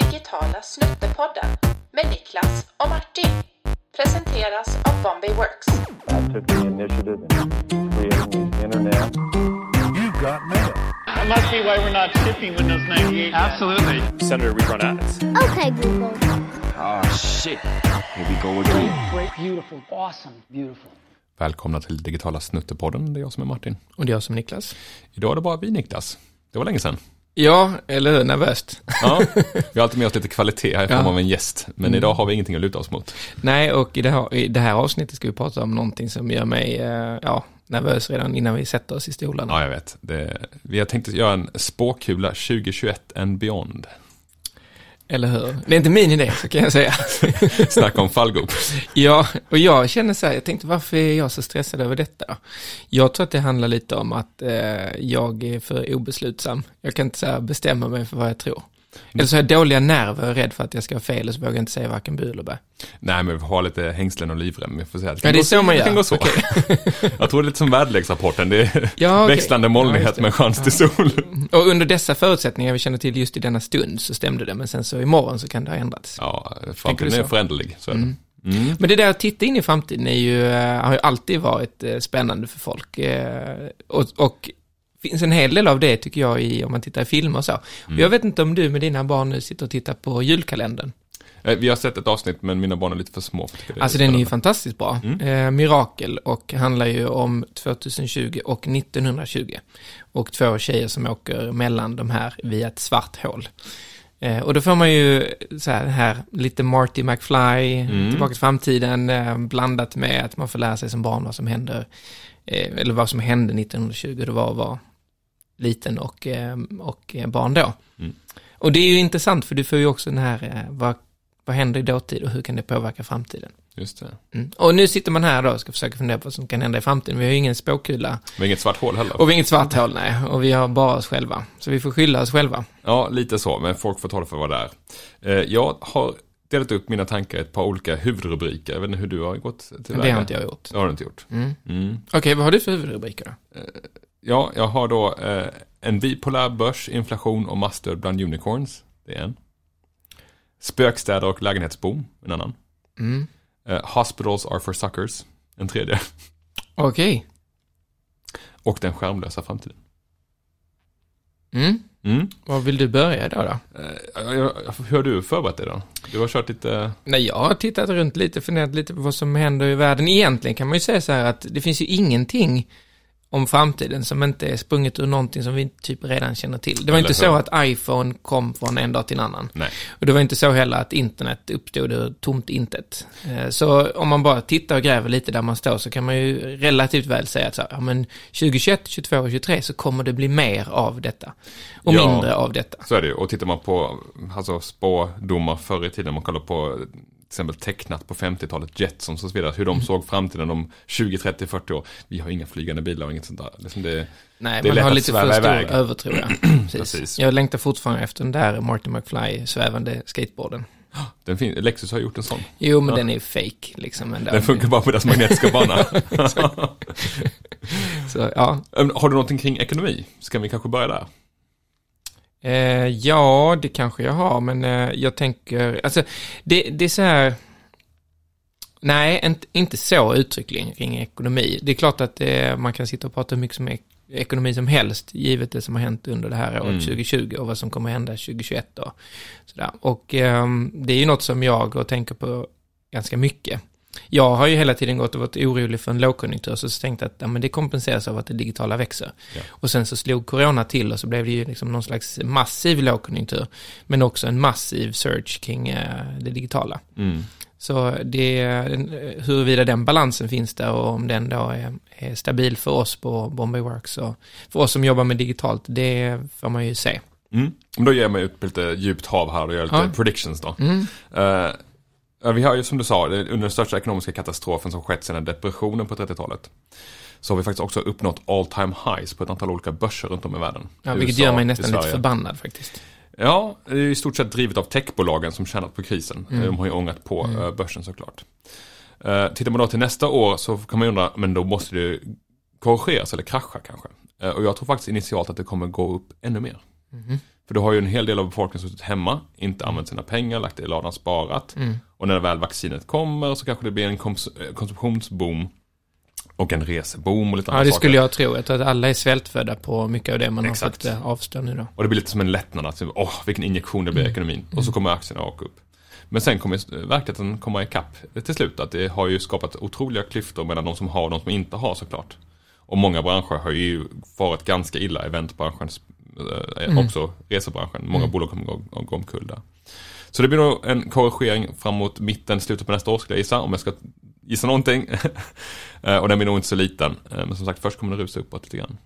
Digitala snuttepodden med Niklas och Martin. Presenteras av Bombay Works. I took the initiative in creating the internet. You got mail. That must be why we're not shipping Windows 98. Absolutely. Senator, we run ads. Okay, Google. Oh shit. Here we go again. Great, beautiful, awesome, beautiful. Välkomna till Digitala Snuttepodden, det är jag som är Martin. Och det är jag som Niklas. Idag är det bara vi Niklas. Det var länge sedan. Ja, eller hur? Nervöst. Ja, vi har alltid med oss lite kvalitet här i form Ja. av en gäst. Men idag har vi ingenting att luta oss mot. Nej, och i det, här, i det här avsnittet ska vi prata om någonting som gör mig eh, ja, nervös redan innan vi sätter oss i stolarna. Ja, jag vet. Det, vi har tänkt att göra en spåkula 2021 and beyond. Eller hur? Det är inte min idé, så kan jag säga. Snacka om fallgrop. ja, och jag känner så här, jag tänkte varför är jag så stressad över detta? Jag tror att det handlar lite om att eh, jag är för obeslutsam. Jag kan inte så bestämma mig för vad jag tror. Eller så har jag dåliga nerver och är rädd för att jag ska ha fel och så vågar jag inte säga varken bu eller bä. Nej, men vi har lite hängslen och livrem. Vi får säga. Ja, det är så man Det kan gör. gå så. jag tror det är lite som väderleksrapporten. Det är Ja, okej. växlande Ja, molnighet det. med chans till sol. Och under dessa förutsättningar vi känner till just i denna stund så stämde det, men sen så imorgon så kan det ha ändrats. Ja, framtiden är så? föränderlig. Så är det. Mm. Men det där att titta in i framtiden är ju, eh, har ju alltid varit eh, spännande för folk. Eh, Och, och finns en hel del av det tycker jag i, om man tittar i filmer och så. Och jag vet inte om du med dina barn nu sitter och tittar på julkalendern. Eh, Vi har sett ett avsnitt, men mina barn är lite för små. för det Alltså den är ju fantastiskt bra. Eh, Mirakel och handlar ju om 2020 och 1920. Och två tjejer som åker mellan de här via ett svart hål. Eh, och då får man ju så här, här lite Marty McFly, Tillbaka till framtiden, eh, blandat med att man får lära sig som barn vad som händer, eh, eller vad som hände 1920, det var att vara liten och, eh, och eh, barn då. Mm. Och det är ju intressant för du får ju också den här, eh, vad, vad händer i dåtid och hur kan det påverka framtiden? Just det. Mm. Och nu sitter man här då och ska försöka fundera på vad som kan hända i framtiden. Vi har ju ingen spåkula Men inget svart hål heller. och vi har inget svart hål, nej. Och vi har bara oss själva. Så vi får skylla oss själva. Ja, lite så, men folk får ta det för vad det är. Jag har delat upp mina tankar i ett par olika huvudrubriker. Jag vet inte hur du har gått till Det har inte jag gjort. Det har du inte gjort. Mm. Mm. Okej, vad har du för huvudrubriker då? Ja, jag har då eh, en bipolär börs, inflation och massdöd bland unicorns. Det är en. Spökstäder och lägenhetsboom, en annan. Mm. Eh, hospitals are for suckers, en tredje. Okej. Och den skärmlösa framtiden. Mm. Mm. Vad vill du börja då? då? Eh, hur har du förberett dig då? Du har kört lite... Nej, jag har tittat runt lite, funderat lite på vad som händer i världen. Egentligen kan man ju säga så här att det finns ju ingenting om framtiden som inte är sprunget ur någonting som vi typ redan känner till. Det var Eller inte så hur? att iPhone kom från en dag till en annan. Nej. Och det var inte så heller att internet uppstod ur tomt intet. Eh, Så om man bara tittar och gräver lite där man står så kan man ju relativt väl säga att så här, ja, men 2021, 2022 och 2023 så kommer det bli mer av detta. Och Ja. mindre av detta. Så är det ju. Och tittar man på alltså, spådomar förr i tiden, man kollar på exempel tecknat på 50-talet, Jetsons och så vidare, hur de såg framtiden om 20, 30, 40 år. Vi har inga flygande bilar och inget sånt där. Liksom det, Nej, Det är man har lite för stor iväg. övertro, ja. Precis. Precis. Jag längtar fortfarande efter den där Marty McFly svävande skateboarden. den fin- Lexus har gjort en sån. Jo, men den är fake liksom. Ändå. Den funkar bara på deras magnetiska bana. Så, ja. Har du någonting kring ekonomi? Ska vi kanske börja där? Eh, ja, det kanske jag har, men eh, jag tänker, alltså, det, det är så här, nej, inte, inte så uttryckligen kring ekonomi. Det är klart att eh, man kan sitta och prata hur mycket som ek- ekonomi som helst, givet det som har hänt under det här året Mm. 2020 och vad som kommer hända 2021 då. Sådär. Och ehm, det är ju något som jag och tänker på ganska mycket. Jag har ju hela tiden gått och varit orolig för en lågkonjunktur, så tänkte jag att ja, men det kompenseras av att det digitala växer. Ja. Och sen så slog corona till och så blev det ju liksom någon slags massiv lågkonjunktur, men också en massiv surge kring eh, det digitala. Mm. Så det, huruvida den balansen finns där och om den då är, är stabil för oss på Bombay Works och för oss som jobbar med digitalt, det får man ju se. Mm. Då ger man ut på lite djupt hav här och gör lite Ja. predictions då. Mm. Eh, ja, vi har ju som du sa, under den största ekonomiska katastrofen som skett sedan depressionen på 30-talet. Så har vi faktiskt också uppnått all time highs på ett antal olika börser runt om i världen. Ja, vilket USA, gör mig nästan lite förbannad faktiskt. Ja, det är i stort sett drivet av techbolagen som tjänat på krisen. Mm. De har ju ångat på Mm. eh, börsen såklart. Uh, tittar man då till nästa år så kan man ju undra, men då måste det korrigeras eller krascha kanske. Eh, och jag tror faktiskt initialt att det kommer gå upp ännu mer. Mhm. För du har ju en hel del av befolkningen som suttit hemma, inte använt sina pengar, lagt det i ladan, sparat. Mm. Och när väl vaccinet kommer så kanske det blir en kons- eh, konsumtionsboom och en reseboom och lite Ja, andra det saker. skulle jag tro. Jag tror att alla är svältfödda på mycket av det man Exakt. har fått eh, avstå nu då. Och det blir lite som en lättnad att, åh, vilken injektion det blir i ekonomin. Och så kommer aktierna åka upp. Men sen kommer verkligheten komma ikapp till slut. Att det har ju skapat otroliga klyftor mellan de som har och de som inte har såklart. Och många branscher har ju varit ganska illa, eventbranschen, eh, också resebranschen. Många bolag kommer gå, gå omkull där. Så det blir nog en korrigering framåt mitten, slutet på nästa år skulle jag gissa, om jag ska gissa någonting. Eh, och den blir nog inte så liten. Eh, Men som sagt, först kommer det rusa uppåt lite grann.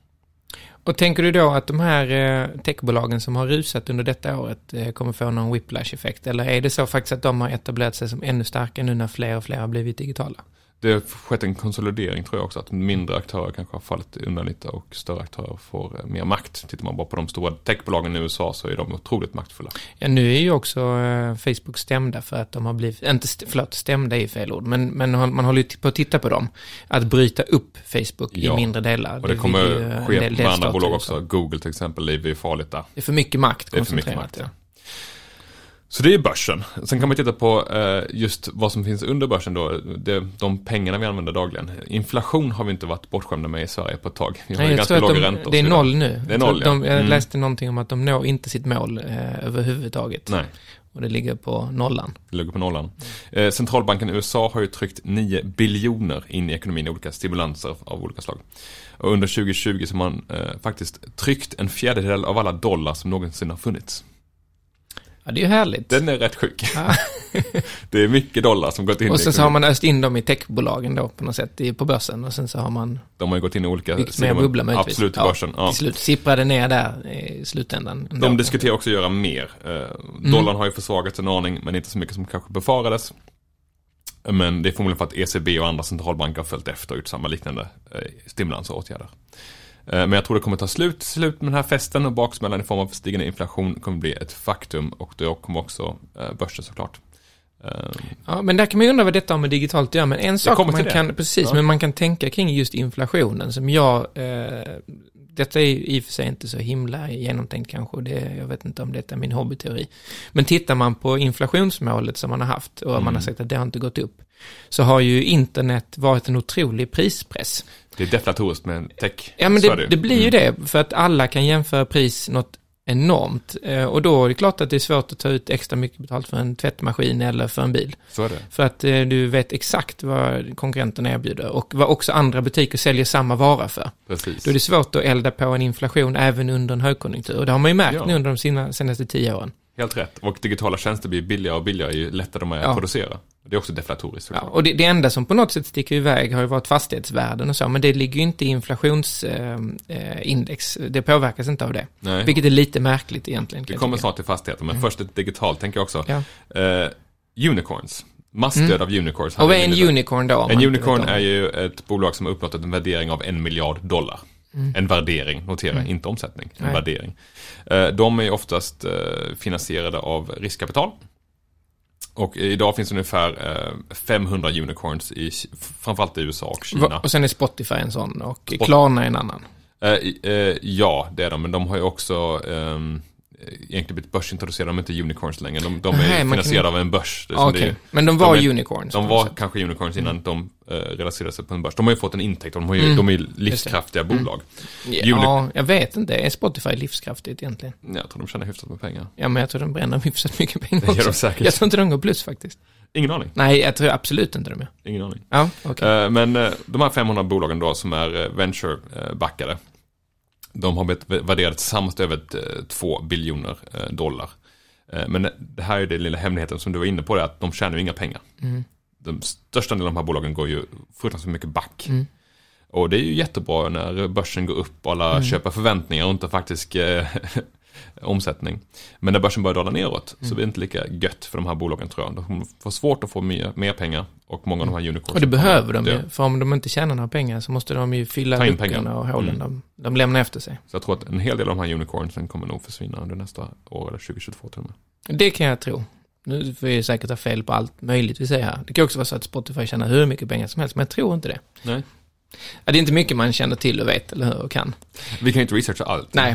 Och tänker du då att de här eh, techbolagen som har rusat under detta året kommer få någon whiplash-effekt? Eller är det så faktiskt att de har etablerat sig som ännu starkare nu när fler och fler har blivit digitala? Det har skett en konsolidering tror jag också, att mindre aktörer kanske har fallit undan lite och större aktörer får eh, mer makt. Tittar man bara på de stora techbolagen i USA så är de otroligt maktfulla. Ja, nu är ju också eh, Facebook stämda för att de har blivit, inte, st- förlåt, stämda är fel ord, men, men man håller ju på att titta på dem. Att bryta upp Facebook Ja, i mindre delar. Och det vill kommer en ske med andra bolag USA. också. Google till exempel, det är farligt där. Det är för mycket makt Det är för mycket koncentrerat. makt, Så det är börsen. Sen kan man titta på eh, just vad som finns under börsen då. Det, de pengarna vi använder dagligen. Inflation har vi inte varit bortskämda med i Sverige på ett tag. Vi har Nej, jag ganska låga de, räntor. det är noll nu. Det är Jag noll, att de, ja. Jag Mm. läste någonting om att de når inte sitt mål eh, överhuvudtaget. Nej. Och det ligger på nollan. Det ligger på nollan. Eh, centralbanken i USA har ju tryckt 9 biljoner in i ekonomin i olika stimulanser av olika slag. Och under 2020 så har man eh, faktiskt tryckt en fjärdedel av alla dollar som någonsin har funnits. Ja, det är ju härligt. Den är rätt sjuk. Ja. det är mycket dollar som gått in och i sen så har man öst in dem i techbolagen då på något sätt i- på börsen och sen så har man De har ju gått in i olika byggt mer bubbla möjligtvis. Absolut till börsen. Ja. Till slut sipprade ner där i slutändan. De diskuterar också att göra mer. Eh, dollarn har ju försvagats en aning, men inte så mycket som kanske befarades. Men det är förmodligen för att ECB och andra centralbanker har följt efter och gjort samma liknande eh, stimulansåtgärder. Eh, men jag tror det kommer ta slut, slut med den här festen och baksmällan i form av stigande inflation kommer bli ett faktum och då kommer också eh, börsen såklart. Eh, Ja, men där kan man ju undra vad detta har med digitalt att göra. Men en sak man det. kan, precis, Ja. men man kan tänka kring just inflationen som jag, eh, detta är i och för sig inte så himla genomtänkt kanske, det, jag vet inte om detta är min hobbyteori. Men tittar man på inflationsmålet som man har haft och man Mm. har sagt att det har inte gått upp, så har ju internet varit en otrolig prispress. Det är deflatoriskt med tech. Ja, men det, det blir ju Mm. det, för att alla kan jämföra pris något enormt. Eh, Och då är det klart att det är svårt att ta ut extra mycket betalt för en tvättmaskin eller för en bil. Så är det. För att eh, du vet exakt vad konkurrenterna erbjuder och vad också andra butiker säljer samma vara för. Precis. Då är det svårt att elda på en inflation även under en högkonjunktur. Och det har man ju märkt Ja. nu under de senaste tio åren. Helt rätt. Och digitala tjänster blir billigare och billigare ju lättare de är Ja. att producera. Det är också deflatoriskt Ja, och det, det enda som på något sätt sticker iväg har ju varit fastighetsvärden och så, men det ligger ju inte i inflationsindex. det påverkas inte av det. Nej. Vilket är lite märkligt egentligen. jag kommer snart till fastigheter, men först ett digitalt tänker jag också. Ja. Eh, unicorns. Massdöd av unicorns. Och vad är en unicorn då? En unicorn är det? ju ett bolag som har uppnått en värdering av en miljard dollar. En värdering, notera, inte omsättning. En Nej. värdering. Eh, de är oftast eh, finansierade av riskkapital. Och idag finns det ungefär eh, 500 unicorns i framförallt i USA och Kina. Och sen är Spotify en sån och Spot- Klarna en annan. Eh, eh, ja, det är de, men de har ju också ehm, egentligen blivit börsintroducerade, de är inte unicorns längre. De, de är Nej, finansierade kan- av en börs. Ja, Okej, det är- men de var de är- unicorns. De var sätt. kanske unicorns innan de uh, relaterade sig på en börs. De har ju fått en intäkt, de, har ju, Mm. de är ju livskraftiga bolag. Ja, jag vet inte. Är Spotify livskraftigt egentligen? Jag tror de tjänar hyfsat med pengar. Ja, men jag tror de bränner hyfsat mycket pengar Det gör de också. säkert. Jag tror inte de går plus faktiskt. Ingen aning. Nej, jag tror absolut inte de gör. Ingen aning. Ja, okej. Eh, men eh, de här 500 bolagen då som är uh, venture-backade. De har blivit värderade tillsammans till över 2 biljoner eh, dollar. Eh, men det här är den lilla hemligheten som du var inne på, att de tjänar ju inga pengar. Mm. De största delen av de här bolagen går ju fruktansvärt mycket back. Mm. Och det är ju jättebra när börsen går upp och alla Mm. köper förväntningar och inte faktisk eh, omsättning. Men när börsen börjar dala neråt så Mm. blir det inte lika gött för de här bolagen tror jag. De kommer få svårt att få mer, mer pengar och många av de här unicorns. Och det behöver de ju, för om de inte tjänar några pengar så måste de ju fylla luckorna och hålen Mm. de, de lämnar efter sig. Så jag tror att en hel del av de här unicornsen kommer nog försvinna under nästa år eller 2022 till och med. Det kan jag tro. Nu får jag säkert ha fel på allt möjligt vi säger här. Det kan också vara så att Spotify tjänar hur mycket pengar som helst, men jag tror inte det. Nej. Ja, det är inte mycket man känner till och vet, eller hur, och kan. Vi kan ju inte researcha allt. Nej.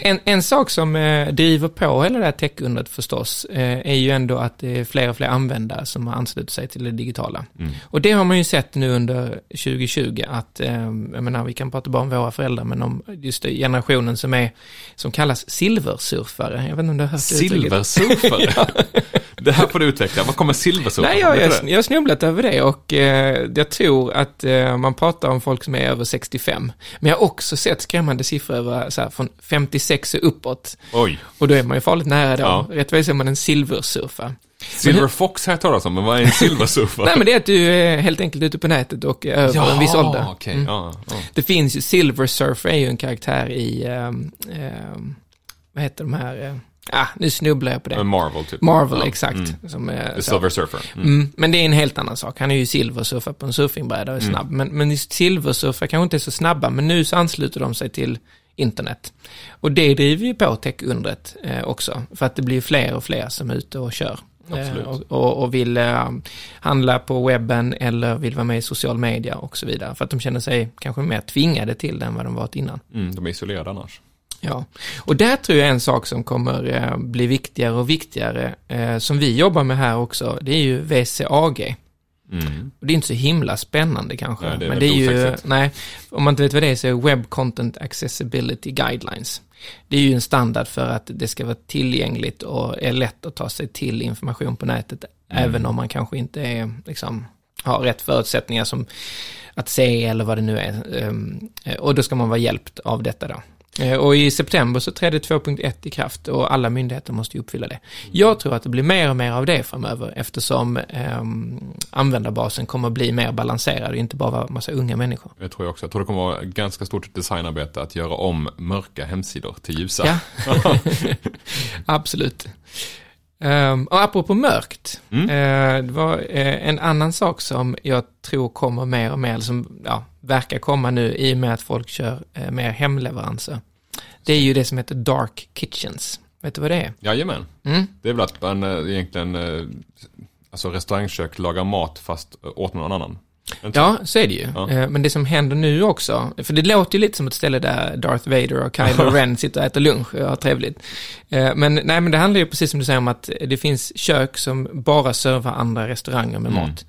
En, en sak som eh, driver på hela det här techundret förstås, eh, är ju ändå att det är fler och fler användare som har anslutit sig till det digitala. Mm. Och det har man ju sett nu under 2020 att, eh, jag menar, vi kan prata bara om våra föräldrar, men om just generationen som är, som kallas silversurfare. Jag vet inte om du har hört det uttrycket? Det här får du utveckla. Vad kommer silversurfare? Nej, jag, jag, jag har snubblat över det och eh, jag tror att eh, man pratar om folk som är över 65. Men jag har också sett skrämmande siffror över, så här, från 56 och uppåt. Oj. Och då är man ju farligt nära då. Ja. Rätt vad det är man en silversurfare. Silver Fox har jag talat om, men vad är en silversurfare? Nej, men det är att du är helt enkelt ute på nätet och är över en viss ålder. okej. Mm. Ja, ja. Det finns ju, Silver Surfer är ju en karaktär i, ehm, ehm, vad heter de här, eh, ah, nu snubblar jag på det. Marvel typ. Marvel, Ja. exakt. Mm. Som är. Silver Surfer. Mm. Mm, men det är en helt annan sak. Han är ju silversurfar på en surfingbräda och är snabb. Men, men just silversurfar kanske inte är så snabba, men nu så ansluter de sig till internet. Och det driver ju på techundret eh, också, för att det blir fler och fler som är ute och kör. Eh, och, och, och vill eh, handla på webben eller vill vara med i social media och så vidare. För att de känner sig kanske mer tvingade till det än vad de varit innan. Mm, de är isolerade annars. Ja, och där tror jag en sak som kommer eh, bli viktigare och viktigare, eh, som vi jobbar med här också, det är ju VCAG. Mm. Det är inte så himla spännande kanske. Nej, det men det är ju, nej, om man inte vet vad det är så är Web Content Accessibility Guidelines. Det är ju en standard för att det ska vara tillgängligt och är lätt att ta sig till information på nätet, Mm. även om man kanske inte är, liksom, har rätt förutsättningar som att se eller vad det nu är. Ehm, Och då ska man vara hjälpt av detta då. Eh, Och i september så trädde 2.1 i kraft och alla myndigheter måste ju uppfylla det. Jag tror att det blir mer och mer av det framöver eftersom ehm, användarbasen kommer att bli mer balanserad och inte bara vara massa unga människor. Jag tror jag också. Jag tror det kommer vara ganska stort designarbete att göra om mörka hemsidor till ljusa. Ja, absolut. Um, och apropå mörkt, Mm. eh, det var eh, en annan sak som jag tror kommer mer och mer, som ja, verkar komma nu i och med att folk kör eh, mer hemleveranser. Det är ju det som heter Dark Kitchens. Vet du vad det är? Jajamän. Mm. Det är väl att man eh, egentligen, eh, alltså restaurangkök lagar mat fast åt någon annan. Inte Ja, så är det ju. Ja. Men det som händer nu också, för det låter ju lite som ett ställe där Darth Vader och Kylo Ren sitter och äter lunch och har trevligt. Men nej, men det handlar ju precis som du säger om att det finns kök som bara servar andra restauranger med Mm. mat.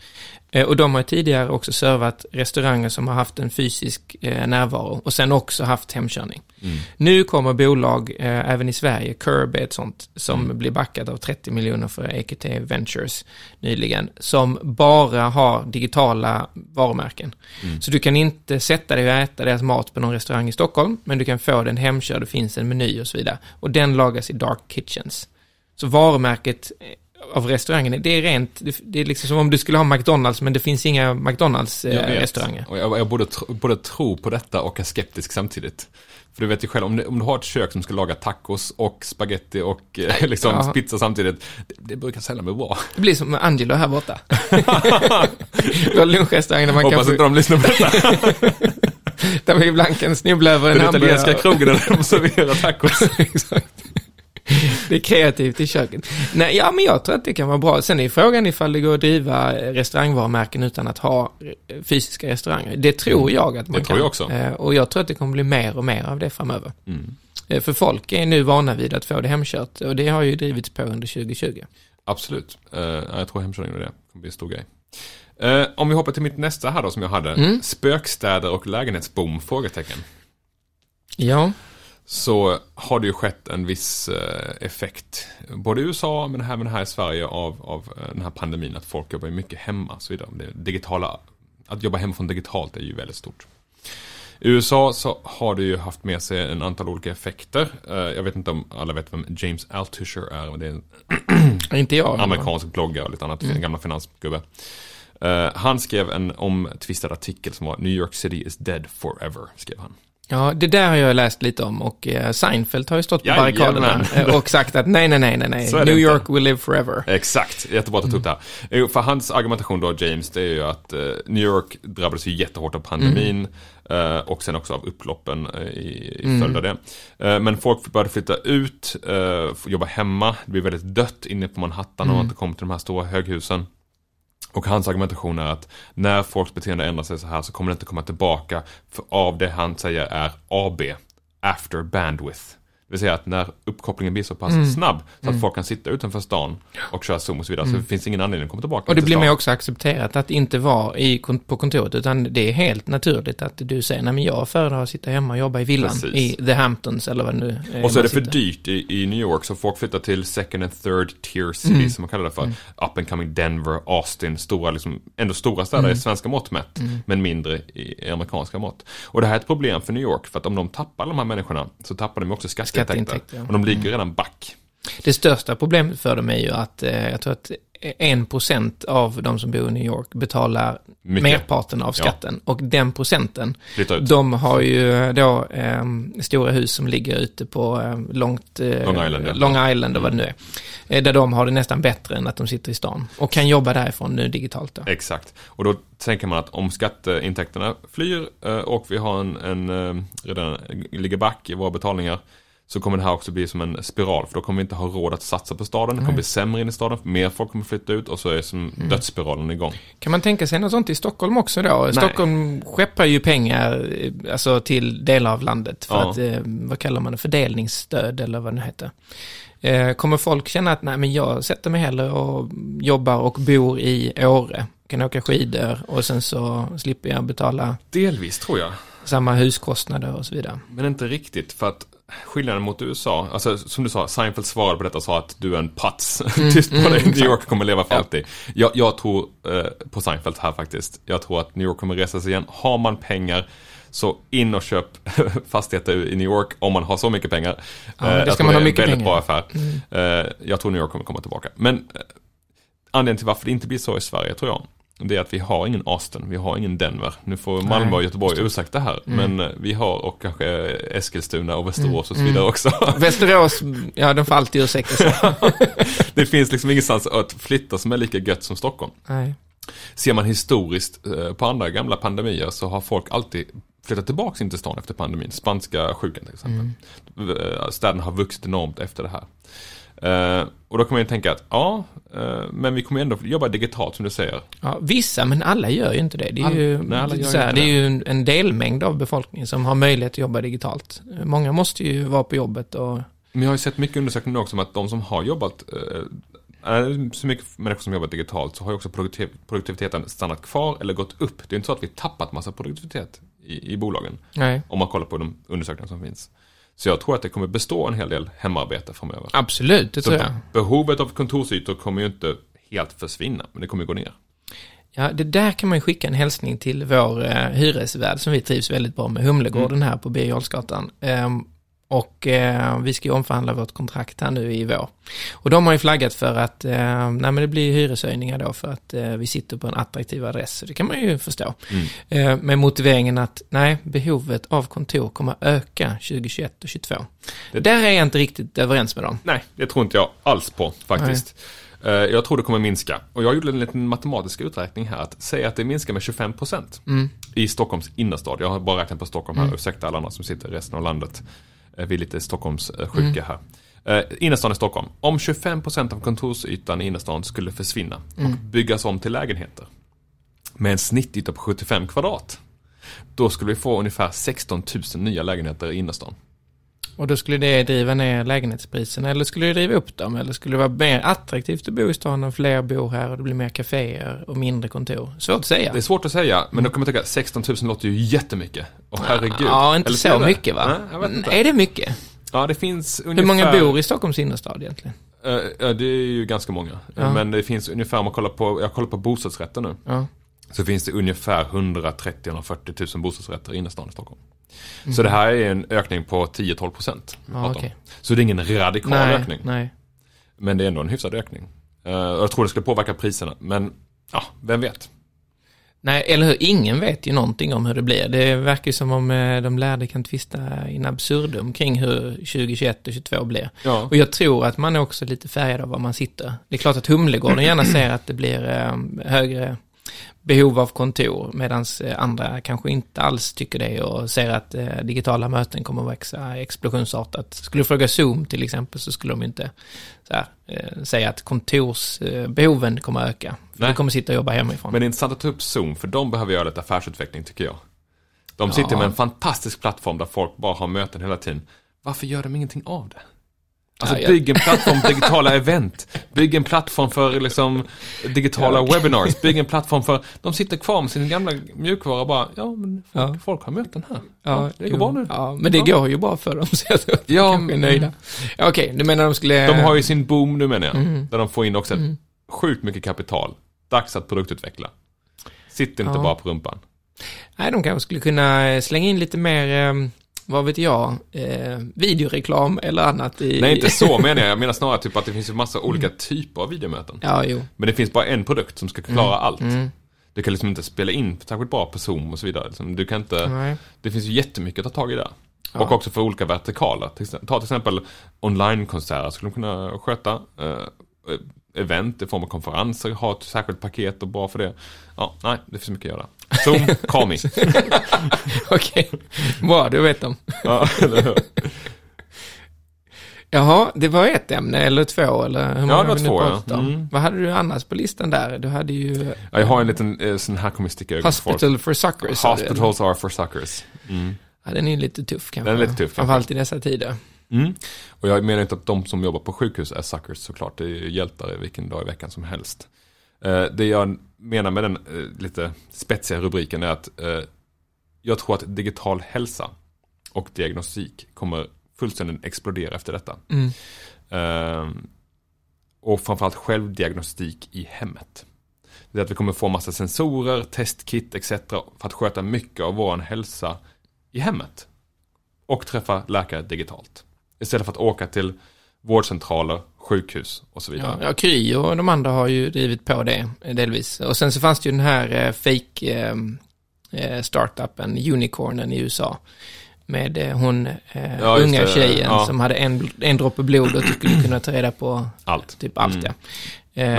Eh, Och de har tidigare också servat restauranger som har haft en fysisk eh, närvaro och sen också haft hemkörning. Mm. Nu kommer bolag, eh, även i Sverige, Kirby ett sånt, som Mm. blir backat av 30 miljoner för EQT Ventures nyligen, som bara har digitala varumärken. Mm. Så du kan inte sätta dig och äta deras mat på någon restaurang i Stockholm, men du kan få den hemkörd, det finns en meny och så vidare. Och den lagas i Dark Kitchens. Så varumärket av restaurangen, det är rent, det- är liksom som om du skulle ha McDonalds, men det finns inga. McDonalds-restauranger. Och jag, jag både, tro, både tror på detta och är skeptisk samtidigt. För du vet ju själv, om du, om du har ett kök som ska laga tacos och spaghetti och eh, liksom Ja. pizza samtidigt, det, det brukar sällan bli bra. Det blir som med Angelo här borta. du har lunchrestaurang där man Hoppas kanske, inte de lyssnar på detta. där man ibland kan snubbla över en Den italienska hamburgare. krogen där de serverar tacos. Exakt. Det är kreativt i köket. Nej, ja, men jag tror att det kan vara bra. Sen är frågan ifall det går att driva restaurangvarumärken utan att ha eh, fysiska restauranger. Det tror jag att man Mm. Det tror kan. jag också. Eh, Och jag tror att det kommer bli mer och mer av det framöver. Mm. Eh, För folk är nu vana vid att få det hemkört och det har ju drivits på under 2020. Absolut. Uh, jag tror hemkörning är det. Det kommer bli en stor grej. Eh, om vi hoppar till mitt nästa här då som jag hade. Mm. Spökstäder och lägenhetsboom? Frågetecken. Ja, Så har det ju skett en viss eh, effekt. Både i USA men även här i Sverige av, av eh, den här pandemin. Att folk jobbar mycket hemma och så vidare. Det digitala, att jobba hemifrån digitalt är ju väldigt stort. I USA så har det ju haft med sig en antal olika effekter. Eh, jag vet inte om alla vet vem James Altucher är. men Det är en inte jag. amerikansk bloggare och lite annat, en gamla finansgubbe. Han skrev en omtvistad artikel som var New York City is dead forever, skrev han. Ja, det där har jag läst lite om och eh, Seinfeld har ju stått på barrikaderna eh, och sagt att nej, nej, nej, nej, nej, New inte. York will live forever. Exakt, jättebra att du tog upp det här. Jo, För hans argumentation då, James, det är ju att eh, New York drabbades ju jättehårt av pandemin eh, och sen också av upploppen eh, i, i följd av det. Eh, men folk började flytta ut, eh, jobba hemma, det blev väldigt dött inne på Manhattan om man inte kom till de här stora höghusen. Och hans argumentation är att när folks beteende ändrar sig så här så kommer det inte komma tillbaka för av det han säger är AB, after bandwidth. Det vill säga att när uppkopplingen blir så pass Mm. snabb så att folk kan sitta utanför stan och köra Zoom och så vidare så det finns ingen anledning att komma tillbaka Mm. Och det till blir mer också accepterat att inte vara i, på kontoret, utan det är helt naturligt att du säger, nej men jag föredrar att sitta hemma och jobba i villan, Precis. i The Hamptons eller vad det nu eh, Och så är man det för sitter. dyrt i, i New York så folk flyttar till second and third tier cities Mm. som man kallar det för. Up and coming Denver, Austin, stora liksom, ändå stora städer Mm. i svenska mått mätt. Men mindre i, i amerikanska mått. Och det här är ett problem för New York för att om de tappar de här människorna så tappar de också skatteintäkter. Skatteintäkter, ja. Och de ligger redan back. Det största problemet för dem är ju att eh, jag tror att en procent av de som bor i New York betalar Mycket. merparten av Ja. skatten. Och den procenten, de har ju då eh, stora hus som ligger ute på eh, långt, eh, Long Island, ja. Mm. Long Island och vad det nu är. Eh, där de har det nästan bättre än att de sitter i stan. Och kan jobba därifrån nu digitalt då. Exakt. Och då tänker man att om skatteintäkterna flyr eh, och vi har en, en eh, redan ligger back i våra betalningar så kommer det här också bli som en spiral för då kommer vi inte ha råd att satsa på staden. Det kommer bli sämre in i staden, mer folk kommer flytta ut och så är som Mm. dödsspiralen igång. Kan man tänka sig något sånt i Stockholm också då? Stockholm skeppar ju pengar eh, alltså, till delar av landet för Ja. att, eh, vad kallar man det, fördelningsstöd eller vad det nu heter. Eh, kommer folk känna att nej men jag sätter mig hellre och jobbar och bor i Åre, kan åka skidor och sen så slipper jag betala Delvis tror jag, samma huskostnader och så vidare. men inte riktigt för att skillnaden mot USA, alltså som du sa, Seinfeld svarade på detta sa att du är en pats. Tyst på dig, New York kommer leva för alltid. Jag, jag tror eh, på Seinfeld här faktiskt. Jag tror att New York kommer resa sig igen. Har man pengar så in och köp fastigheter i New York om man har så mycket pengar. Ja, Eh, det jag ska man ha är en mycket väldigt pengar. bra affär. Eh, jag tror New York kommer komma tillbaka. Men eh, anledningen till varför det inte blir så i Sverige tror jag. Det är att vi har ingen Austin, vi har ingen Denver. Nu får Malmö och Göteborg ursäkta här. Men eh, vi har och kanske Eskilstuna och Västerås och så vidare också. Västerås, ja de får alltid ursäkta sig. det finns liksom ingenstans att flytta som är lika gött som Stockholm. nej. Ser man historiskt eh, på andra gamla pandemier så har folk alltid flyttat tillbaka in till stan efter pandemin. Spanska sjukan till exempel. Eh, Städerna har vuxit enormt efter det här. Eh, och då kan man ju tänka att ja, eh, men vi kommer ändå jobba digitalt som du säger. Ja, vissa, men alla gör ju inte det. Det är Alla- ju, nej, gör så här, det är det. ju en, delmängd av befolkningen som har möjlighet att jobba digitalt. Många måste ju vara på jobbet och Men jag har ju sett mycket undersökningar också om att de som har jobbat, eh, så mycket människor som jobbat digitalt så har ju också produktiv, produktiviteten stannat kvar eller gått upp. Det är inte så att vi tappat massa produktivitet i, i bolagen. nej, Om man kollar på de undersökningar som finns. Så jag tror att det kommer bestå en hel del hemarbete framöver. absolut, det Så tror jag. behovet av kontorsytor kommer ju inte helt försvinna, men det kommer gå ner. Ja, det där kan man ju skicka en hälsning till vår eh, hyresvärd som vi trivs väldigt bra med, Humlegården här på Birger Jarlsgatan. Ehm, och eh, vi ska ju omförhandla vårt kontrakt här nu i vår. Och de har ju flaggat för att, eh, nej det blir hyreshöjningar då för att eh, vi sitter på en attraktiv adress. Så det kan man ju förstå. Eh, med motiveringen att, nej, behovet av kontor kommer öka 2021 och 2022. Det där är jag inte riktigt överens med dem. Nej, det tror inte jag alls på faktiskt. Eh, Jag tror det kommer minska. Och jag gjorde en liten matematisk uträkning här. Att säga att det minskar med 25% i Stockholms innerstad. Jag har bara räknat på Stockholm här. Ursäkta alla andra som sitter i resten av landet. Eh, Vi är lite Stockholms eh, sjuka här. Eh, innerstan i Stockholm. Om 25% av kontorsytan i innerstan skulle försvinna och byggas om till lägenheter. Med en snittyta på 75 kvadrat. Då skulle vi få ungefär 16 000 nya lägenheter i innerstan. Och då skulle det driva ner lägenhetspriserna eller skulle det driva upp dem? Eller skulle det vara mer attraktivt att bo i stan när fler bor här och det blir mer kaféer och mindre kontor? Svårt att säga. Det är svårt att säga, men då kan man tänka 16 000 låter ju jättemycket. Och herregud. Ja, inte Eller så mycket va? Nej, jag inte. Är det mycket? Ja, det finns ungefär... Hur många bor i Stockholms innerstad egentligen? Eh, Ja, det är ju ganska många. Ja. Men det finns ungefär, om man kollar på, jag kollar på bostadsrätter nu. Ja. Så finns det ungefär 130-140 000 bostadsrätter i innerstan i Stockholm. Så det här är en ökning på 10-12 procent. om. okej. Så det är ingen radikal Nej, ökning. nej. Men det är ändå en hyfsad ökning. Och jag tror det skulle påverka priserna, men ja, vem vet? Nej, eller hur? Ingen vet ju någonting om hur det blir. Det verkar ju som om eh, de lärde kan tvista in absurdum kring hur 2021 och 2022 blir. Ja. Och jag tror att man är också lite färgad av var man sitter. Det är klart att Humlegården gärna ser att det blir eh, högre behov av kontor, medan andra kanske inte alls tycker det och ser att eh, digitala möten kommer att växa explosionsartat. Skulle du fråga Zoom till exempel så skulle de inte här, eh, säga att kontorsbehoven kommer att öka. För Nej. du kommer sitta och jobba hemifrån. Men det är intressant att ta upp Zoom, för de behöver göra lite affärsutveckling tycker jag. De sitter Ja. med en fantastisk plattform där folk bara har möten hela tiden. Varför gör de ingenting av det? Alltså Ja, bygg en plattform för digitala event. Bygg en plattform för liksom digitala Ja. webinars. Bygg en plattform för, de sitter kvar med sin gamla mjukvara och bara, ja men folk, Ja. folk har möten här. Ja, det går bra nu. Ja, men det går ju bra för dem, så jag tror att de Ja, kanske är nöjda. Ja, Okej, du menar de skulle... De har ju sin boom nu menar jag. Mm. Där de får in också Mm. sjukt mycket kapital. Dags att produktutveckla. Sitt inte bara på rumpan. Nej, de kanske skulle kunna eh, slänga in lite mer, eh, vad vet jag, eh, videoreklam eller annat i... Nej, inte så menar jag. Jag menar snarare typ att det finns ju massa olika typer av videomöten. Ja, jo. Men det finns bara en produkt som ska klara allt. Mm. Du kan liksom inte spela in särskilt bra på Zoom och så vidare. Liksom, Du kan inte, Nej. det finns ju jättemycket att ta tag i där. Ja. Och också för olika vertikaler. Ta till exempel online-konserter skulle de kunna sköta. Eh, event i form av konferenser, ha ett särskilt paket och bra för det. Ja, nej, det finns mycket att göra. Zoom, call me. Okej, bra, då vet de. ja, eller hur? Jaha, det var ett ämne eller två eller hur många Ja, det var två, ja. Mm. Vad hade du annars på listan där? Du hade ju ja, jag har en liten eh, sån här kommer sticka. Hospital for Suckers. du? Hospitals are for suckers. Mm. Ja, den är ju lite tuff kanske. Den är lite tuff, Framförallt i dessa tider. Mm. Och jag menar inte att de som jobbar på sjukhus är suckers såklart. Det är ju hjältar vilken dag i veckan som helst. Eh, det jag menar med den eh, lite spetsiga rubriken är att eh, jag tror att digital hälsa och diagnostik kommer fullständigt explodera efter detta. Mm. Eh, och framförallt självdiagnostik i hemmet. Det är att vi kommer få massa sensorer, testkit etc. för att sköta mycket av vår hälsa i hemmet. Och träffa läkare digitalt. Istället för att åka till vårdcentraler, sjukhus och så vidare. Ja, ja, Kry och de andra har ju drivit på det delvis. Och sen så fanns det ju den här eh, fake eh, eh, startupen, Unicornen i USA. Med eh, hon Ja, unga det. tjejen Ja. som hade en, en droppe blod och skulle kunna ta reda på Allt. typ allt Mm. ja.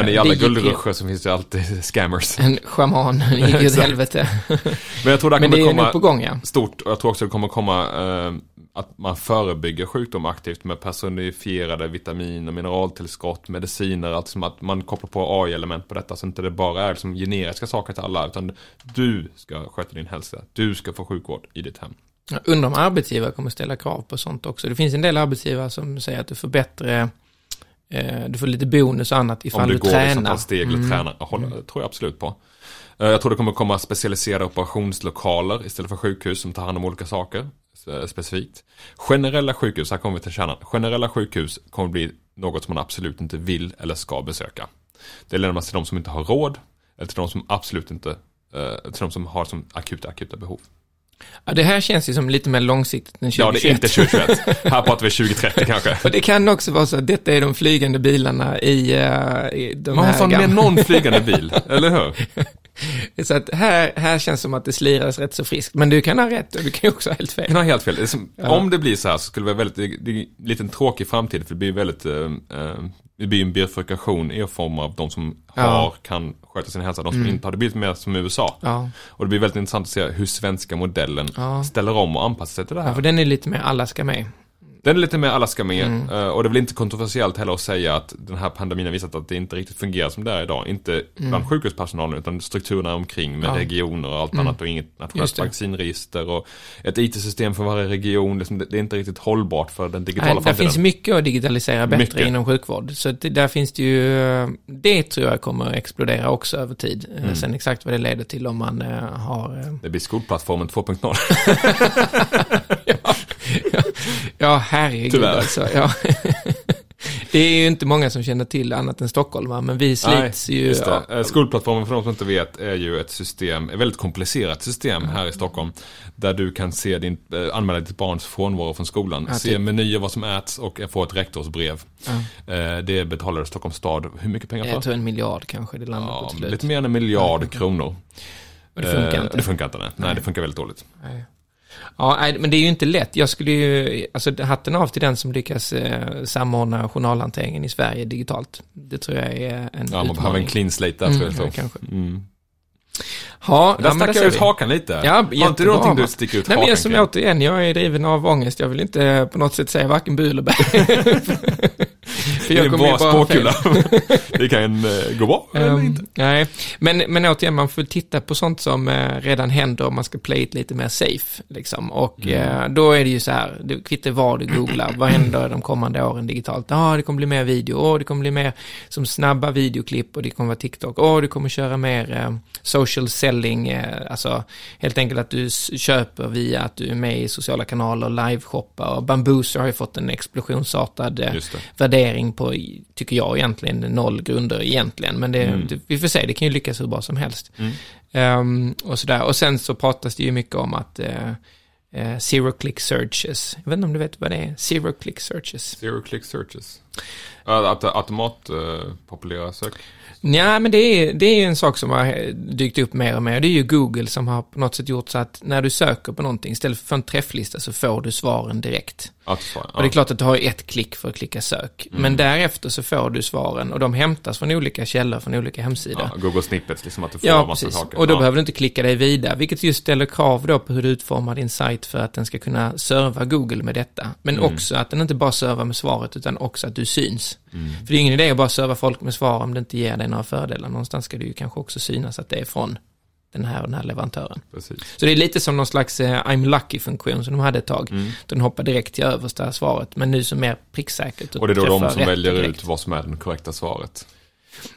Men i alla guldruscher så finns det alltid scammers. En schaman gick åt helvete. Men jag tror det Men kommer det komma gång ja. stort och jag tror också det kommer komma att man förebygger sjukdom aktivt med personifierade vitamin och mineraltillskott, mediciner, allt som att man kopplar på AI-element på detta så inte det bara är liksom generiska saker till alla utan du ska sköta din hälsa, du ska få sjukvård i ditt hem. Jag undrar om arbetsgivare kommer ställa krav på sånt också. Det finns en del arbetsgivare som säger att du får bättre, eh, du får lite bonus och annat ifall Om du, du, går tränar. steg eller Mm. tränar, jag håller, det tror jag absolut på. Eh, Jag tror det kommer komma specialiserade operationslokaler istället för sjukhus som tar hand om olika saker Eh, specifikt. Generella sjukhus, här kommer vi till kärnan. Generella sjukhus kommer bli något som man absolut inte vill eller ska besöka. Det lämnas till de som inte har råd eller till de som absolut inte, eh, till de som har som akuta, akuta behov. Ja, det här känns ju som lite mer långsiktigt än 2021. Ja, det är inte 2021. här pratar vi 2030 kanske. Och det kan också vara så att detta är de flygande bilarna i, eh, i de Man har här fan med gamla- någon flygande bil, eller hur? Så att här, här känns som att det sliras rätt så friskt. Men du kan ha rätt och du kan också ha helt fel. kan ha helt fel. Det är som, Ja. Om det blir så här så skulle det vara väldigt, det, det är en liten tråkig framtid för det blir väldigt, eh, eh, det blir en bifurkation i form av de som Ja. har, kan sköta sin hälsa, de som Mm. inte har. Det blir mer som USA. Ja, Och det blir väldigt intressant att se hur svenska modellen ja. ställer om och anpassar sig till det ja, här. för den är lite mer alla ska med. Den är lite mer alla ska med. Mm. eh, Och det är väl inte kontroversiellt heller att säga att den här pandemin har visat att det inte riktigt fungerar som det är idag. Inte bland sjukhuspersonalen utan strukturerna omkring med Mm. Ja. regioner och allt Mm. annat och inget nationellt det. vaccinregister och ett IT-system för varje region. Liksom, det det är inte riktigt hållbart för den digitala Nej, framtiden. finns mycket att digitalisera bättre Mycket. inom sjukvård. Så det, där finns det ju, eh, det tror jag kommer att explodera också över tid. Eh, Mm. Sen exakt vad det leder till om man har... Det blir skolplattformen 2.0. ja, herregud Tyvärr. alltså. Ja. det är ju inte många som känner till annat än Stockholm, men vi slits ju... just det. ja, Eh, Skolplattformen för de som inte vet är ju ett system, ett väldigt komplicerat system här i Stockholm. Där du kan se din, eh, anmäla ditt barns frånvaro från skolan. Ja, se typ. menyer, vad som äts och få ett rektorsbrev. ja. Eh, Det betalar Stockholms stad hur mycket pengar för? Jag tror en miljard kanske det landar på Ja, till slut. lite mer än en miljard Ja, kronor. Och det funkar inte. Det funkar inte, nej. nej. Nej. det funkar väldigt dåligt. Nej. Ja, men det är ju inte lätt. Jag skulle ju, alltså hatten av till den som lyckas eh, samordna journalhanteringen i Sverige digitalt. Det tror jag är en Ja, man utmaning. behöver en clean slate där, Mm, tror jag. kanske. Mm. Ja, Där ja, men stack jag ut vi. hakan lite. Ja, Har inte du någonting du sticker ut Nej, men hakan jag som kring? återigen, jag är driven av ångest. Jag vill inte på något sätt säga varken bu eller bä. För en kommer ju bara fel. det kan uh, gå bra eller Ehm, inte. nej, men, men återigen, man får titta på sånt som eh, redan händer om man ska play it lite mer safe. Liksom. Och Mm. eh, då är det ju så här, det kvittar vad du googlar, vad händer de kommande åren digitalt? Ja, det kommer bli mer video, åh, det kommer bli mer som snabba videoklipp och det kommer vara TikTok, åh, du kommer köra mer eh, social selling, eh, alltså helt enkelt att du köper via att du är med i sociala kanaler, live-shoppar och Bambooser har ju fått en explosionsartad eh, värdering på, tycker jag egentligen, noll grunder egentligen. Men det, Mm. det, vi får se, det kan ju lyckas hur bra som helst. Mm. Ehm, och sådär. Och sen så pratas det ju mycket om att eh, eh, zero click searches, jag vet inte om du vet vad det är, zero click searches. Zero click searches. Att automat uh, populära sök. Ja, men det är, det är en sak som har dykt upp mer och mer. Det är ju Google som har på något sätt gjort så att när du söker på någonting, istället för en träfflista så får du svaren direkt. Autosvar. Och det är klart att du har ett klick för att klicka sök. Mm. Men därefter så får du svaren och de hämtas från olika källor, från olika hemsidor. Ja, Google snippets, liksom att du får Ja, massa precis. saker. Och då ja. behöver du inte klicka dig vidare, vilket just ställer krav då på hur du utformar din sajt för att den ska kunna serva Google med detta. Men Mm. också att den inte bara servar med svaret, utan också att du syns. Mm. För det är ingen idé att bara serva folk med svar om det inte ger dig några fördelar. Någonstans ska det ju kanske också synas att det är från den här och den här leverantören. Precis. Så det är lite som någon slags eh, I'm lucky-funktion som de hade ett tag. Mm. Den hoppar direkt till översta svaret, men nu som mer pricksäkert. Och det är då de som väljer direkt. ut vad som är det korrekta svaret.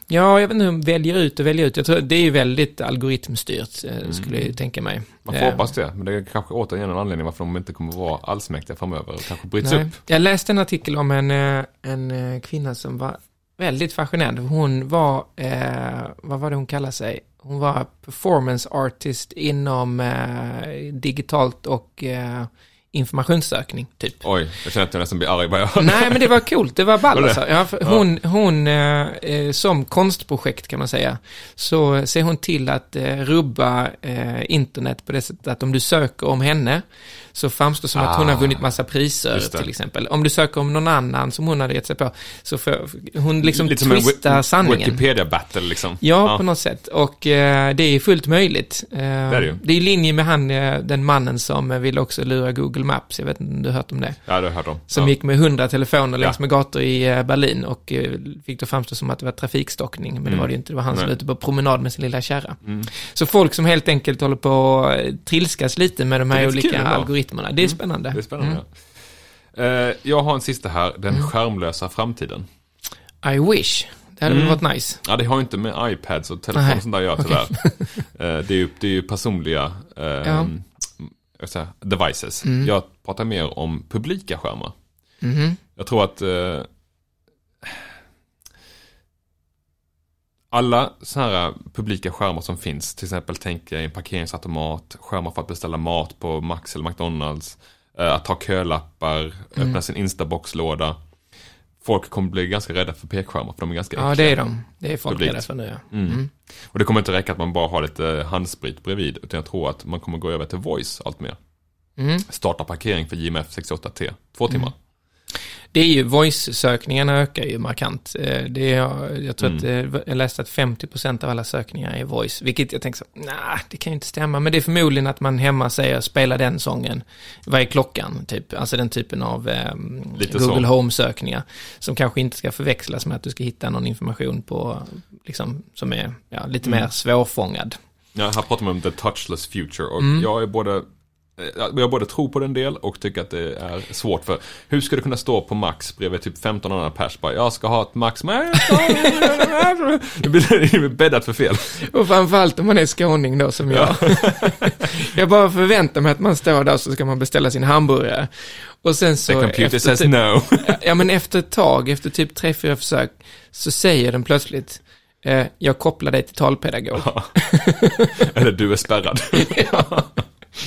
Ja, jag vet inte hur de väljer ut och väljer ut. Jag tror det är ju väldigt algoritmstyrt, eh, Mm. skulle jag tänka mig. Man får Eh, hoppas det, men det är kanske återigen en anledning varför de inte kommer vara allsmäktiga framöver och kanske bryts nej. upp. Jag läste en artikel om en, eh, en kvinna som var väldigt fascinerande. Hon var, eh, vad var det hon kallade sig? Hon var performance artist inom eh, digitalt och eh, informationssökning, typ. Oj, jag känner att jag nästan blir arg bara jag. Nej, men det var coolt. Det var ball alltså. ja, Hon, hon eh, eh, som konstprojekt kan man säga, så ser hon till att eh, rubba eh, internet på det sättet att om du söker om henne, så framstår det som att hon har Ah, vunnit massa priser det. till exempel. Om du söker om någon annan som hon hade gett sig på, så får hon liksom Lite som en twistar wi- sanningen. Wikipedia-battle liksom. Ja, på något sätt. Och eh, det är fullt möjligt. Eh, det, är det ju. är i linje med han, eh, den mannen som ville också lura Google Maps. Jag vet inte om du har hört om det. Ja, det har jag hört om. Som ja. gick med hundra telefoner längs Ja. med gator i eh, Berlin och eh, fick det framstå som att det var trafikstockning, men det Mm. var det ju inte. Det var han som var ute på promenad med sin lilla kärra. Mm. Så folk som helt enkelt håller på att trilskas lite med de Det är här olika ändå. Algoritmerna. Det är spännande. Det är spännande. Mm. ja. Eh, jag har en sista här, den skärmlösa framtiden. I wish. Det hade Mm. väl varit nice. Ja, det har ju inte med iPads och telefon och sånt där att göra tyvärr. Eh, det, är ju, det är ju personliga eh, Ja. säga, devices. Mm. Jag pratar mer om publika skärmar. Mhm. Jag tror att alla sådana här publika skärmar som finns, till exempel tänk en parkeringsautomat, skärmar för att beställa mat på Max eller McDonalds, eh, att ta kölappar, öppna sin Instabox-låda. Folk kommer bli ganska rädda för pekskärmar för de är ganska Ja, äckliga. det är de. Det är folk Publikt. rädda för nu, ja. Mm. Mm. Och det kommer inte räcka att man bara har lite handsprit bredvid, utan jag tror att man kommer gå över till voice allt mer. Mm. Starta parkering för JMF 68T, två timmar. Det är ju, voice-sökningarna ökar ju markant. Eh, Det är, jag tror Mm. att, eh, jag läste att 50% av alla sökningar är voice, vilket jag tänker så, nej, det kan ju inte stämma. Men det är förmodligen att man hemma säger, spela den sången, vad är klockan, typ. Alltså den typen av Lite Google. Home-sökningar. Som kanske inte ska förväxlas med att du ska hitta någon information på, liksom, som är ja, lite Mm. mer svårfångad. Ja, här pratar man om the touchless future och Mm. jag är både jag både tror på den del och tycker att det är svårt för hur ska du kunna stå på Max bredvid typ 15 andra pers bara jag ska ha ett Max men Det blir bäddat för fel. Och framförallt om man är skåning då som jag. jag bara förväntar mig att man står där så ska man beställa sin hamburgare. Och sen så... The computer efter says typ, no. Ja men efter ett tag, efter typ tre, fyra försök, så säger den plötsligt, eh, jag kopplar dig till talpedagog. Eller du är spärrad.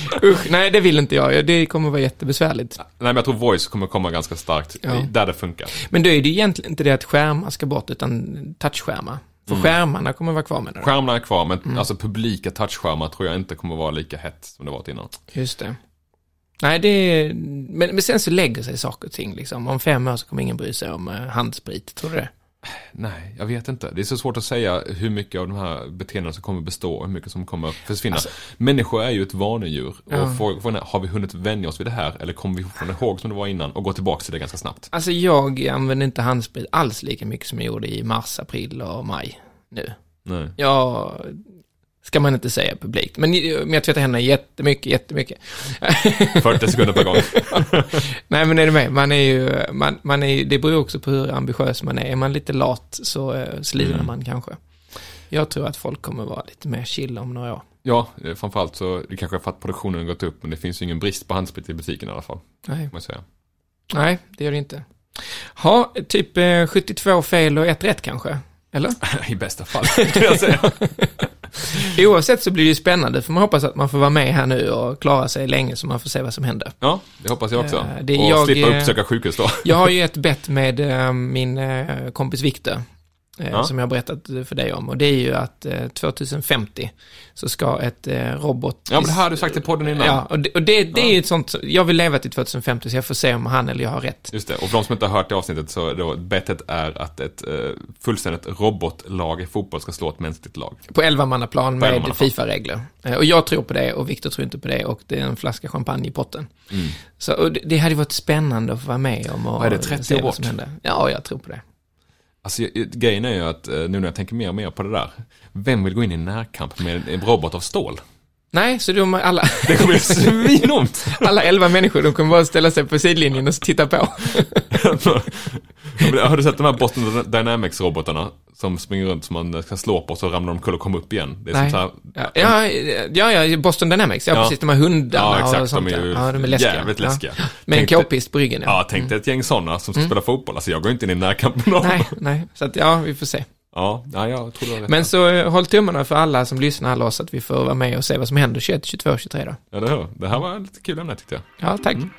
Usch, nej det vill inte jag, det kommer vara jättebesvärligt. Nej men jag tror voice kommer komma ganska starkt Ja. där det funkar. Men då är det ju egentligen inte det att skärmar ska bort, utan touchskärmar. För Mm. skärmarna kommer vara kvar med det. Skärmarna är kvar men Mm. alltså publika touchskärmar tror jag inte kommer vara lika hett som det varit innan. Just det. Nej, det är... Men, men sen så lägger sig saker och ting liksom. Om fem år så kommer ingen bry sig om eh, handsprit, tror du det? Nej, jag vet inte. Det är så svårt att säga hur mycket av de här beteendena som kommer bestå och hur mycket som kommer försvinna. Människor är ju ett vanedjur. Alltså- Ja. Och frågan är, har vi hunnit vänja oss vid det här? Eller kommer vi fortfarande ihåg som det var innan och gå tillbaka till det ganska snabbt? Alltså jag använder inte handsprit alls lika mycket som jag gjorde i mars, april och maj nu. Nej. Ja, ska man inte säga publikt. Men, men jag tvättar händerna jättemycket, jättemycket. 40 sekunder per gång. Nej, men är du med? Man är ju, man, man är ju, det beror också på hur ambitiös man är. Är man lite lat så eh, slirar Mm. man kanske. Jag tror att folk kommer vara lite mer chill om några år. Ja, eh, framförallt så, det kanske är för att produktionen har gått upp, men det finns ju ingen brist på handsprit i butiken i alla fall, Nej, jag säga. nej det gör det inte. Ha, typ eh, 72 fel och ett rätt kanske? Eller? I bästa fall, skulle jag säga. Oavsett så blir det ju spännande, för man hoppas att man får vara med här nu och klara sig länge så man får se vad som händer. Ja, det hoppas jag också. Eh, det och jag, slippa eh, uppsöka sjukhus då. Jag har ju ett bett med eh, min kompis Viktor, Ja. som jag har berättat för dig om. Och det är ju att eh, 2050 så ska ett eh, robot... Ja, men det här har du sagt i podden innan. Ja, och det, och det, det är ju ett sånt, jag vill leva till 2050 så jag får se om han eller jag har rätt. Just det, och för de som inte har hört det avsnittet så då, bettet är att ett eh, fullständigt robotlag i fotboll ska slå ett mänskligt lag. På 11-mannaplan På med 11-mannaplan. FIFA-regler. Eh, Och jag tror på det och Viktor tror inte på det och det är en flaska champagne i potten. Mm. Så det, hade varit spännande att få vara med om och Vad är det, 30 se år bort? Ja, jag tror på det. Alltså grejen är ju att eh, nu när jag tänker mer och mer på det där, vem vill gå in i närkamp med en robot av stål? Nej, så de alla, Det kommer bli svinont! alla 11 människor, de kommer bara ställa sig på sidlinjen och titta på. har du sett de här Boston Dynamics-robotarna som springer runt som man ska slå på så ramlar de omkull och kommer upp igen? Det är Nej. sånt här, Ja, ja, ja, ja, Boston Dynamics, ja, Ja. precis, de här hundarna Ja, exakt. och sånt De är ju ja, de är läskiga. jävligt Ja. läskiga. Med en k-pist på ryggen, Ja, tänk dig ett gäng sådana som ska spela fotboll. Alltså jag går inte in i närkamp med dem. Mm. Nej, nej, så att ja, vi får se. Ja, ja, jag tror rätt. Men så eh, håll tummarna för alla som lyssnar alla oss att vi får vara med och se vad som händer 21, 22, 23 då. Ja, det, hör. det här var lite kul ämne tyckte jag. Ja, tack. Mm.